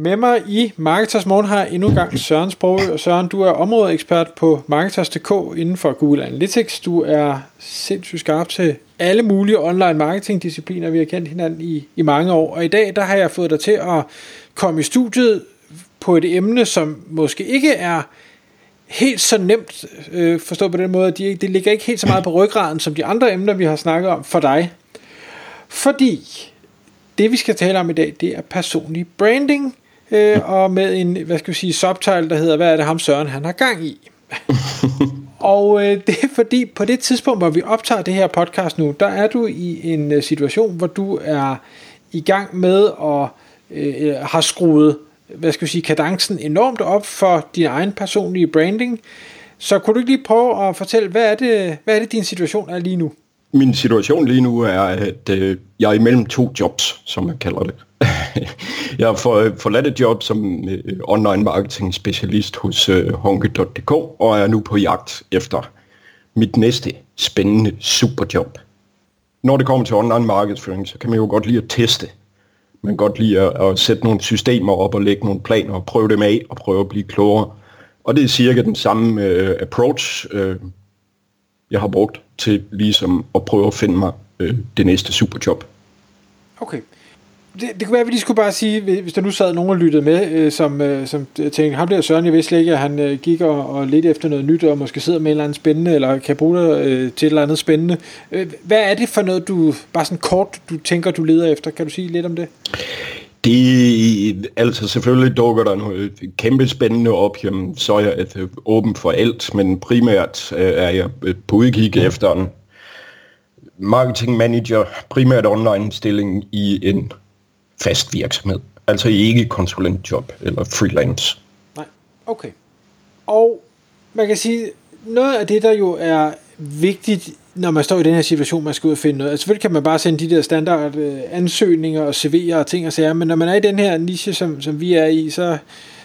Med mig i Marketers Morgen har endnu en gang Søren Sprogø. Og Søren, du er områdeekspert på Marketers.dk inden for Google Analytics. Du er sindssygt skarp til alle mulige online marketing discipliner. Vi har kendt hinanden i, i mange år. Og i dag der har jeg fået dig til at komme i studiet på et emne, som måske ikke er helt så nemt øh, forstå på den måde, at de, det ligger ikke helt så meget på ryggraden som de andre emner, vi har snakket om for dig. Fordi det vi skal tale om i dag, det er personlig branding, øh, og med en, hvad skal vi sige, subtitle, der hedder, hvad er det ham Søren, han har gang i. og øh, det er fordi, på det tidspunkt, hvor vi optager det her podcast nu, der er du i en øh, situation, hvor du er i gang med at øh, har skruet, hvad skal vi sige, kadencen enormt op for din egen personlige branding. Så kunne du ikke lige prøve at fortælle, hvad er det, hvad er det din situation er lige nu? Min situation lige nu er, at øh, jeg er imellem to jobs, som man kalder det jeg har for, forladt et job som øh, online marketing specialist hos øh, honke.dk, og er nu på jagt efter mit næste spændende superjob. Når det kommer til online markedsføring, så kan man jo godt lide at teste. Man kan godt lide at, at sætte nogle systemer op og lægge nogle planer og prøve dem af og prøve at blive klogere. Og det er cirka den samme øh, approach, øh, jeg har brugt til ligesom at prøve at finde mig øh, det næste superjob. Okay. Det, det kunne være, at vi lige skulle bare sige, hvis der nu sad nogen og lyttede med, øh, som, øh, som tænkte, ham der Søren, jeg vidste slet ikke, at han øh, gik og, og lidt efter noget nyt, og måske sidder med et eller andet spændende, eller kan bruge det øh, til et eller andet spændende. Øh, hvad er det for noget, du, bare sådan kort, du tænker, du leder efter? Kan du sige lidt om det? Det, altså selvfølgelig dukker der noget øh, kæmpe spændende op, jamen, så er jeg et, øh, åben for alt, men primært øh, er jeg øh, på udkig efter en marketing manager, primært online stilling i en fast virksomhed. Altså ikke konsulentjob eller freelance. Nej, okay. Og man kan sige, noget af det, der jo er vigtigt, når man står i den her situation, man skal ud og finde noget. Altså selvfølgelig kan man bare sende de der standard øh, ansøgninger og CV'er og ting og sager, men når man er i den her niche, som, som vi er i, så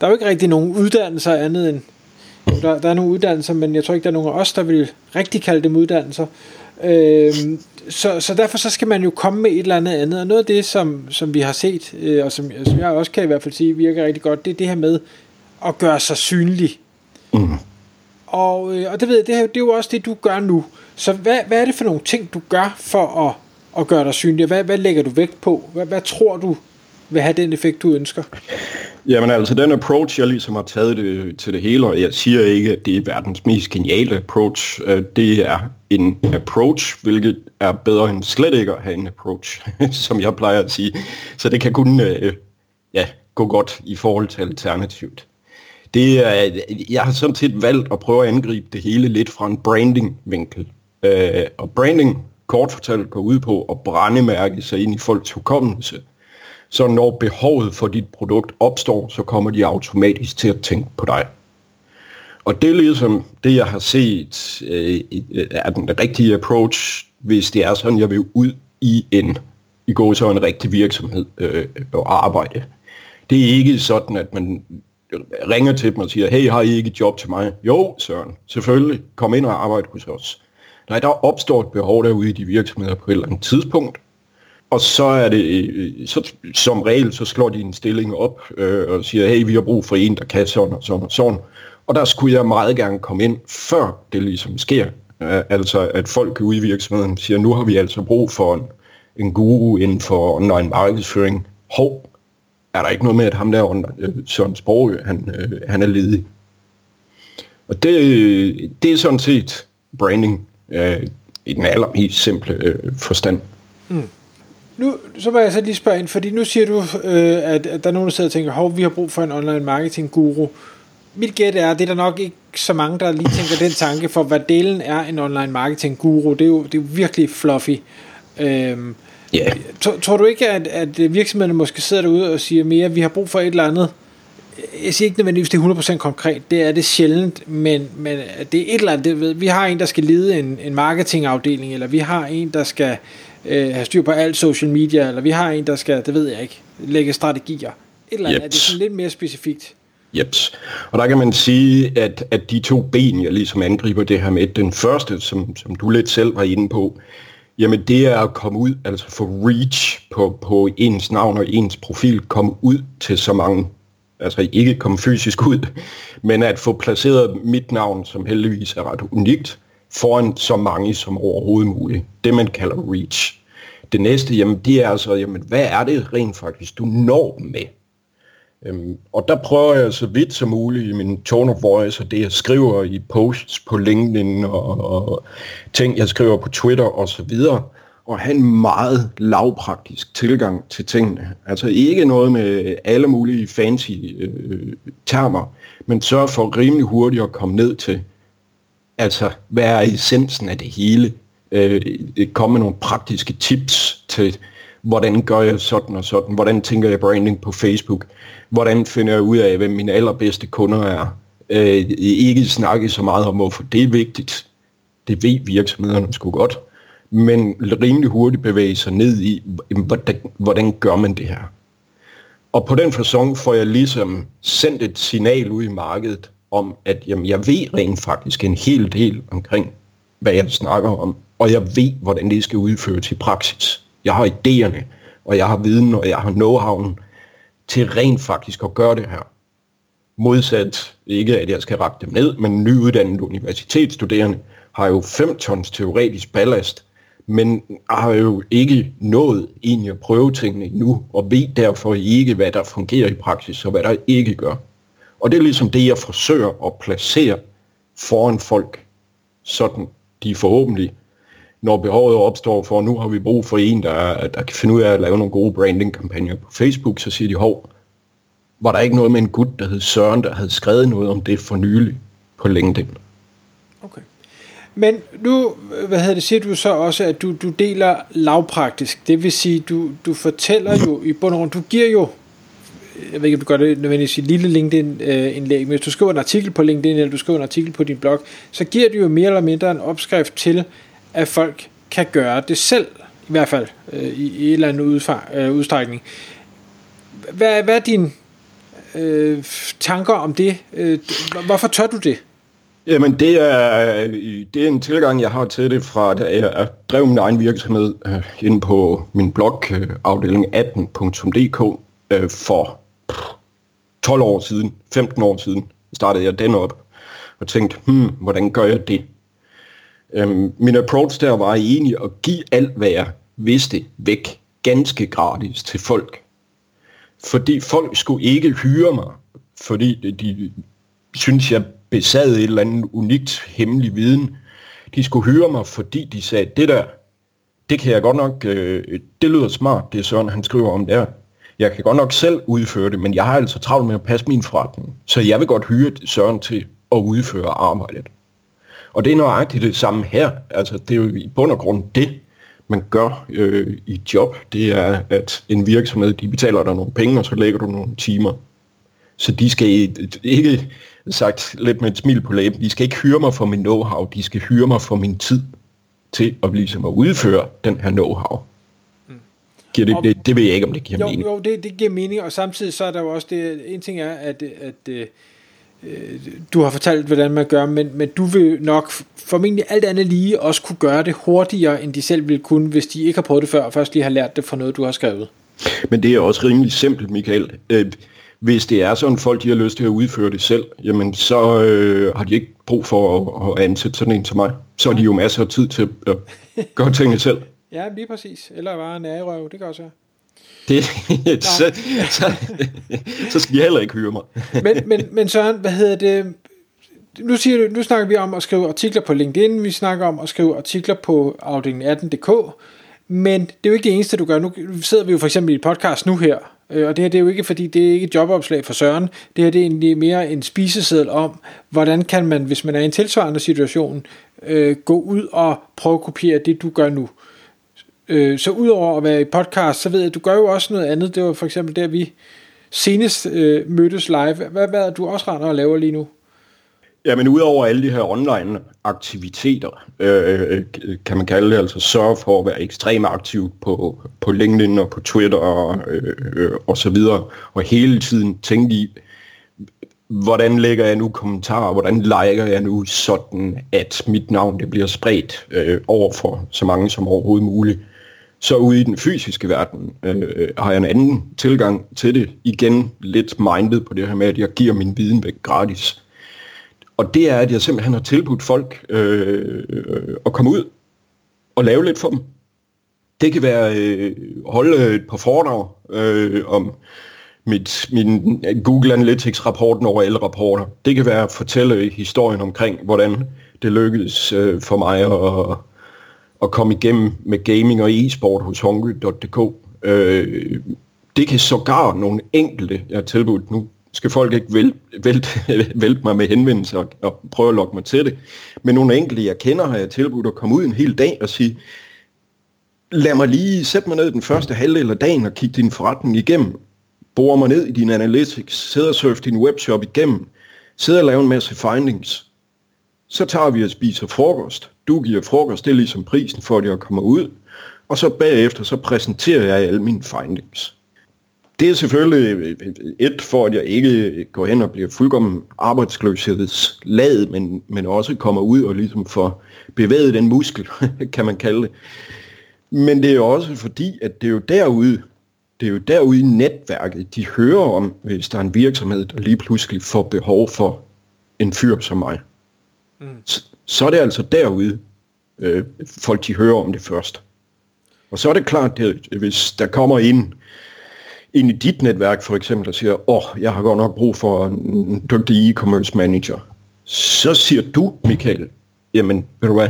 der er jo ikke rigtig nogen uddannelser andet end, der, der er nogle uddannelser, men jeg tror ikke, der er nogen af os, der vil rigtig kalde dem uddannelser. Øhm, så, så derfor så skal man jo komme med et eller andet andet. Og noget af det, som, som vi har set, øh, og som, som jeg også kan i hvert fald sige virker rigtig godt, det er det her med at gøre sig synlig. Mm. Og, øh, og det ved jeg, det, her, det er jo også det, du gør nu. Så hvad, hvad er det for nogle ting, du gør for at, at gøre dig synlig? Hvad, hvad lægger du vægt på? Hvad, hvad tror du vil have den effekt, du ønsker? Jamen altså, den approach, jeg ligesom har taget det, til det hele, og jeg siger ikke, at det er verdens mest geniale approach. Øh, det er en approach, hvilket er bedre end slet ikke at have en approach, som jeg plejer at sige. Så det kan kun øh, ja, gå godt i forhold til alternativt. Det er, jeg har sådan set valgt at prøve at angribe det hele lidt fra en branding-vinkel. Øh, og branding, kort fortalt, går ud på at brændemærke sig ind i folks hukommelse. Så når behovet for dit produkt opstår, så kommer de automatisk til at tænke på dig. Og det er ligesom det, jeg har set, øh, øh, er den rigtige approach, hvis det er sådan, jeg vil ud i en, i går så en rigtig virksomhed øh, og arbejde. Det er ikke sådan, at man ringer til dem og siger, hey, har I ikke et job til mig? Jo, Søren, selvfølgelig, kom ind og arbejde hos os. Nej, der opstår et behov derude i de virksomheder på et eller andet tidspunkt, og så er det, øh, øh, så, som regel, så slår de en stilling op øh, og siger, hey, vi har brug for en, der kan sådan og sådan og sådan. Og der skulle jeg meget gerne komme ind, før det ligesom sker. Øh, altså, at folk ude i virksomheden siger, nu har vi altså brug for en, en guru inden for online markedsføring. Hov, er der ikke noget med, at ham der, Søren øh, Sprogø, han, øh, han er ledig. Og det, det er sådan set branding øh, i den allermest simple øh, forstand. Mm. Nu, så må jeg så lige spørge ind, fordi nu siger du, øh, at, at der er nogen, der sidder og tænker, hov, vi har brug for en online marketing guru. Mit gæt er, det er der nok ikke så mange, der lige tænker den tanke, for hvad delen er en online marketing guru, det er jo, det er jo virkelig fluffy. Øhm, Yeah. Tror, tror du ikke, at, at virksomhederne måske sidder derude og siger mere, at vi har brug for et eller andet? Jeg siger ikke nødvendigvis, det er 100% konkret, det er det sjældent, men, men det er et eller andet, det ved, vi har en, der skal lede en, en marketingafdeling, eller vi har en, der skal øh, have styr på alt social media, eller vi har en, der skal, det ved jeg ikke, lægge strategier. Et eller andet, Jeps. er det sådan lidt mere specifikt? Jeps. Og der kan man sige, at, at de to ben, jeg ligesom angriber det her med, den første, som, som du lidt selv var inde på, jamen det er at komme ud, altså få reach på, på ens navn og ens profil, komme ud til så mange, altså ikke komme fysisk ud, men at få placeret mit navn, som heldigvis er ret unikt, foran så mange som overhovedet muligt. Det man kalder reach. Det næste, jamen det er altså, jamen hvad er det rent faktisk, du når med? Øhm, og der prøver jeg så vidt som muligt i min tone of voice, og det jeg skriver i posts på LinkedIn og, og ting jeg skriver på Twitter og så videre, og have en meget lavpraktisk tilgang til tingene. Altså ikke noget med alle mulige fancy øh, termer, men sørg for rimelig hurtigt at komme ned til, altså hvad er essensen af det hele? Øh, øh komme med nogle praktiske tips til, hvordan gør jeg sådan og sådan, hvordan tænker jeg branding på Facebook, hvordan finder jeg ud af, hvem mine allerbedste kunder er. Øh, ikke snakke så meget om, hvorfor det er vigtigt. Det ved virksomhederne sgu godt. Men rimelig hurtigt bevæge sig ned i, hvordan, hvordan gør man det her? Og på den fasong får jeg ligesom sendt et signal ud i markedet om, at jamen, jeg ved rent faktisk en hel del omkring, hvad jeg snakker om, og jeg ved, hvordan det skal udføres i praksis. Jeg har idéerne, og jeg har viden, og jeg har know-howen til rent faktisk at gøre det her. Modsat ikke, at jeg skal række dem ned, men nyuddannede universitetsstuderende har jo 5 tons teoretisk ballast, men har jo ikke nået egentlig at prøve tingene endnu, og ved derfor ikke, hvad der fungerer i praksis, og hvad der ikke gør. Og det er ligesom det, jeg forsøger at placere foran folk, sådan de forhåbentlig, når behovet opstår for, nu har vi brug for en, der, der kan finde ud af at lave nogle gode branding-kampagner på Facebook, så siger de, hov, var der ikke noget med en gut, der hed Søren, der havde skrevet noget om det for nylig på LinkedIn. Okay. Men nu, hvad hedder det, siger du så også, at du, du deler lavpraktisk. Det vil sige, du, du fortæller jo i bund og grund, du giver jo, jeg ved ikke, om du gør det nødvendigvis i et lille LinkedIn-indlæg, øh, men hvis du skriver en artikel på LinkedIn, eller du skriver en artikel på din blog, så giver du jo mere eller mindre en opskrift til, at folk kan gøre det selv, i hvert fald øh, i, i et eller andet udfar, øh, udstrækning. Hvad, hvad er dine øh, tanker om det? Øh, hvorfor tør du det? Jamen, det er, det er en tilgang, jeg har til det fra, da jeg drev min egen virksomhed øh, inde på min blog, øh, afdeling 18.dk, øh, for 12 år siden, 15 år siden, startede jeg den op, og tænkte, hmm, hvordan gør jeg det? Øhm, min approach der var egentlig at give alt, hvad jeg vidste væk, ganske gratis til folk. Fordi folk skulle ikke hyre mig, fordi de, de synes, jeg besad et eller andet unikt hemmelig viden. De skulle hyre mig, fordi de sagde, det der, det kan jeg godt nok, øh, det lyder smart, det er Søren, han skriver om der. Jeg kan godt nok selv udføre det, men jeg har altså travlt med at passe min forretning. Så jeg vil godt hyre Søren til at udføre arbejdet. Og det er nøjagtigt det samme her. Altså, det er jo i bund og grund det, man gør øh, i job. Det er, at en virksomhed, de betaler dig nogle penge, og så lægger du nogle timer. Så de skal ikke, sagt lidt med et smil på læben, de skal ikke hyre mig for min know-how, de skal hyre mig for min tid til at, ligesom at udføre den her know-how. Giver det, det, det ved jeg ikke, om det giver jo, mening. Jo, det, det giver mening, og samtidig så er der jo også det, en ting er, at, at øh, du har fortalt, hvordan man gør, men, men du vil nok formentlig alt andet lige også kunne gøre det hurtigere, end de selv ville kunne, hvis de ikke har prøvet det før, og først lige har lært det fra noget, du har skrevet. Men det er også rimelig simpelt, Michael. Øh, hvis det er sådan, folk de har lyst til at udføre det selv, jamen så øh, har de ikke brug for at, at ansætte sådan en som mig. Så har de jo masser af tid til at gøre tingene selv. Ja, lige præcis. Eller bare en ærgerøv, det også være. Det, så, så, så skal de heller ikke hyre mig. men, men, men Søren, hvad hedder det? Nu, siger du, nu snakker vi om at skrive artikler på LinkedIn, vi snakker om at skrive artikler på afdelingen 18.dk, men det er jo ikke det eneste, du gør. Nu sidder vi jo for eksempel i et podcast nu her, øh, og det her det er jo ikke, fordi det er ikke et jobopslag for Søren. Det her det er egentlig mere en spiseseddel om, hvordan kan man, hvis man er i en tilsvarende situation, øh, gå ud og prøve at kopiere det, du gør nu. Øh, Øh, så udover at være i podcast, så ved jeg, at du gør jo også noget andet. Det var for eksempel der, vi senest øh, mødtes live. Hvad, hvad er du også render og laver lige nu? Ja, men udover alle de her online aktiviteter, øh, kan man kalde det, altså sørge for at være ekstremt aktiv på, på LinkedIn og på Twitter og, øh, øh, og så videre, og hele tiden tænke i, hvordan lægger jeg nu kommentarer, hvordan liker jeg nu sådan, at mit navn det bliver spredt øh, over for så mange som overhovedet muligt. Så ude i den fysiske verden øh, øh, har jeg en anden tilgang til det. Igen lidt mindet på det her med, at jeg giver min viden væk gratis. Og det er, at jeg simpelthen har tilbudt folk øh, at komme ud og lave lidt for dem. Det kan være øh, holde et par foredrag øh, om mit, min Google Analytics-rapporten over alle rapporter. Det kan være at fortælle historien omkring, hvordan det lykkedes øh, for mig at, at komme igennem med gaming og e-sport hos hungry.dk. Øh, det kan sågar nogle enkelte, jeg har tilbudt, nu skal folk ikke vælte, vælte, vælte mig med henvendelser og, og prøve at lokke mig til det. Men nogle enkelte, jeg kender, har jeg tilbudt at komme ud en hel dag og sige, lad mig lige sætte mig ned den første halvdel af dagen og kigge din forretning igennem. Bore mig ned i din analytics, sidde og surfe din webshop igennem, sidde og lave en masse findings. Så tager vi og spiser frokost. Du giver frokost, det er ligesom prisen for, at jeg kommer ud. Og så bagefter, så præsenterer jeg alle mine findings. Det er selvfølgelig et for, at jeg ikke går hen og bliver fuldkommen arbejdsløshedslad, men, men også kommer ud og ligesom får bevæget den muskel, kan man kalde det. Men det er jo også fordi, at det er jo derude, det er jo derude i netværket, de hører om, hvis der er en virksomhed, der lige pludselig får behov for en fyr som mig. Mm. Så, så er det altså derude, øh, folk de hører om det først. Og så er det klart, at hvis der kommer ind ind i dit netværk for eksempel og siger, åh, oh, jeg har godt nok brug for en dygtig e-commerce manager, så siger du, Michael, jamen, ved du hvad,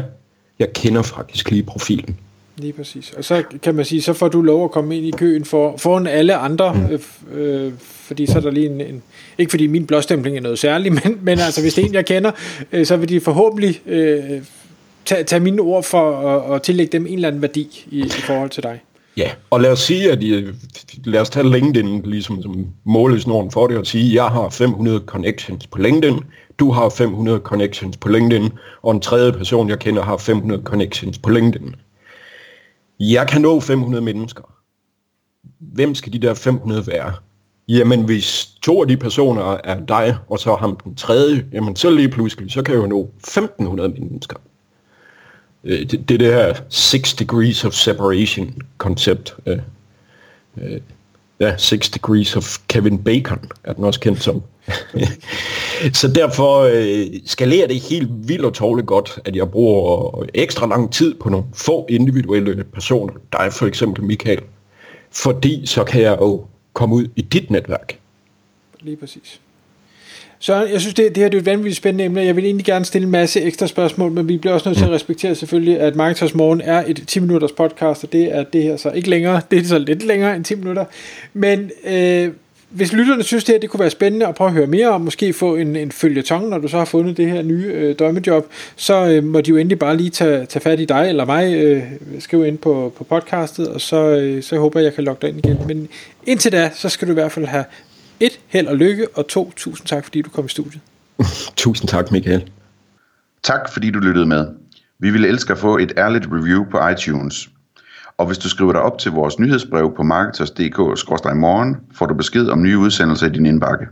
jeg kender faktisk lige profilen. Lige præcis. Og så kan man sige, så får du lov at komme ind i køen for, foran alle andre, mm. øh, øh, fordi så er der lige en, en ikke fordi min blåstempling er noget særligt, men, men altså hvis det er en, jeg kender, øh, så vil de forhåbentlig øh, tage, tage mine ord for at, at tillægge dem en eller anden værdi i, i forhold til dig. Ja, og lad os sige, at I, lad os tage LinkedIn ligesom som målesnoren for det, og sige, jeg har 500 connections på LinkedIn, du har 500 connections på LinkedIn, og en tredje person, jeg kender, har 500 connections på LinkedIn. Jeg kan nå 500 mennesker. Hvem skal de der 500 være? Jamen, hvis to af de personer er dig, og så ham den tredje, jamen så lige pludselig, så kan jeg jo nå 1500 mennesker. Øh, det, det, det her six degrees of separation koncept. Øh, øh, ja, six degrees of Kevin Bacon er den også kendt som. så derfor øh, skalerer det helt vildt og tårligt godt, at jeg bruger ekstra lang tid på nogle få individuelle personer. Der er for eksempel Michael. Fordi så kan jeg jo komme ud i dit netværk. Lige præcis. Så jeg synes, det, det her det er et vanvittigt spændende emne. Jeg vil egentlig gerne stille en masse ekstra spørgsmål, men vi bliver også nødt til at mm. respektere selvfølgelig, at Marketers Morgen er et 10 minutters podcast, og det er det her så ikke længere. Det er så lidt længere end 10 minutter. Men øh, hvis lytterne synes, det her det kunne være spændende at prøve at høre mere om, måske få en, en følgetong, når du så har fundet det her nye øh, drømmejob, så øh, må de jo endelig bare lige tage, tage fat i dig eller mig, øh, skrive ind på, på podcastet, og så, øh, så håber jeg, jeg kan logge dig ind igen. Men indtil da, så skal du i hvert fald have et, held og lykke, og to, tusind tak, fordi du kom i studiet. tusind tak, Michael. Tak, fordi du lyttede med. Vi ville elske at få et ærligt review på iTunes. Og hvis du skriver dig op til vores nyhedsbrev på marketers.dk-morgen, får du besked om nye udsendelser i din indbakke.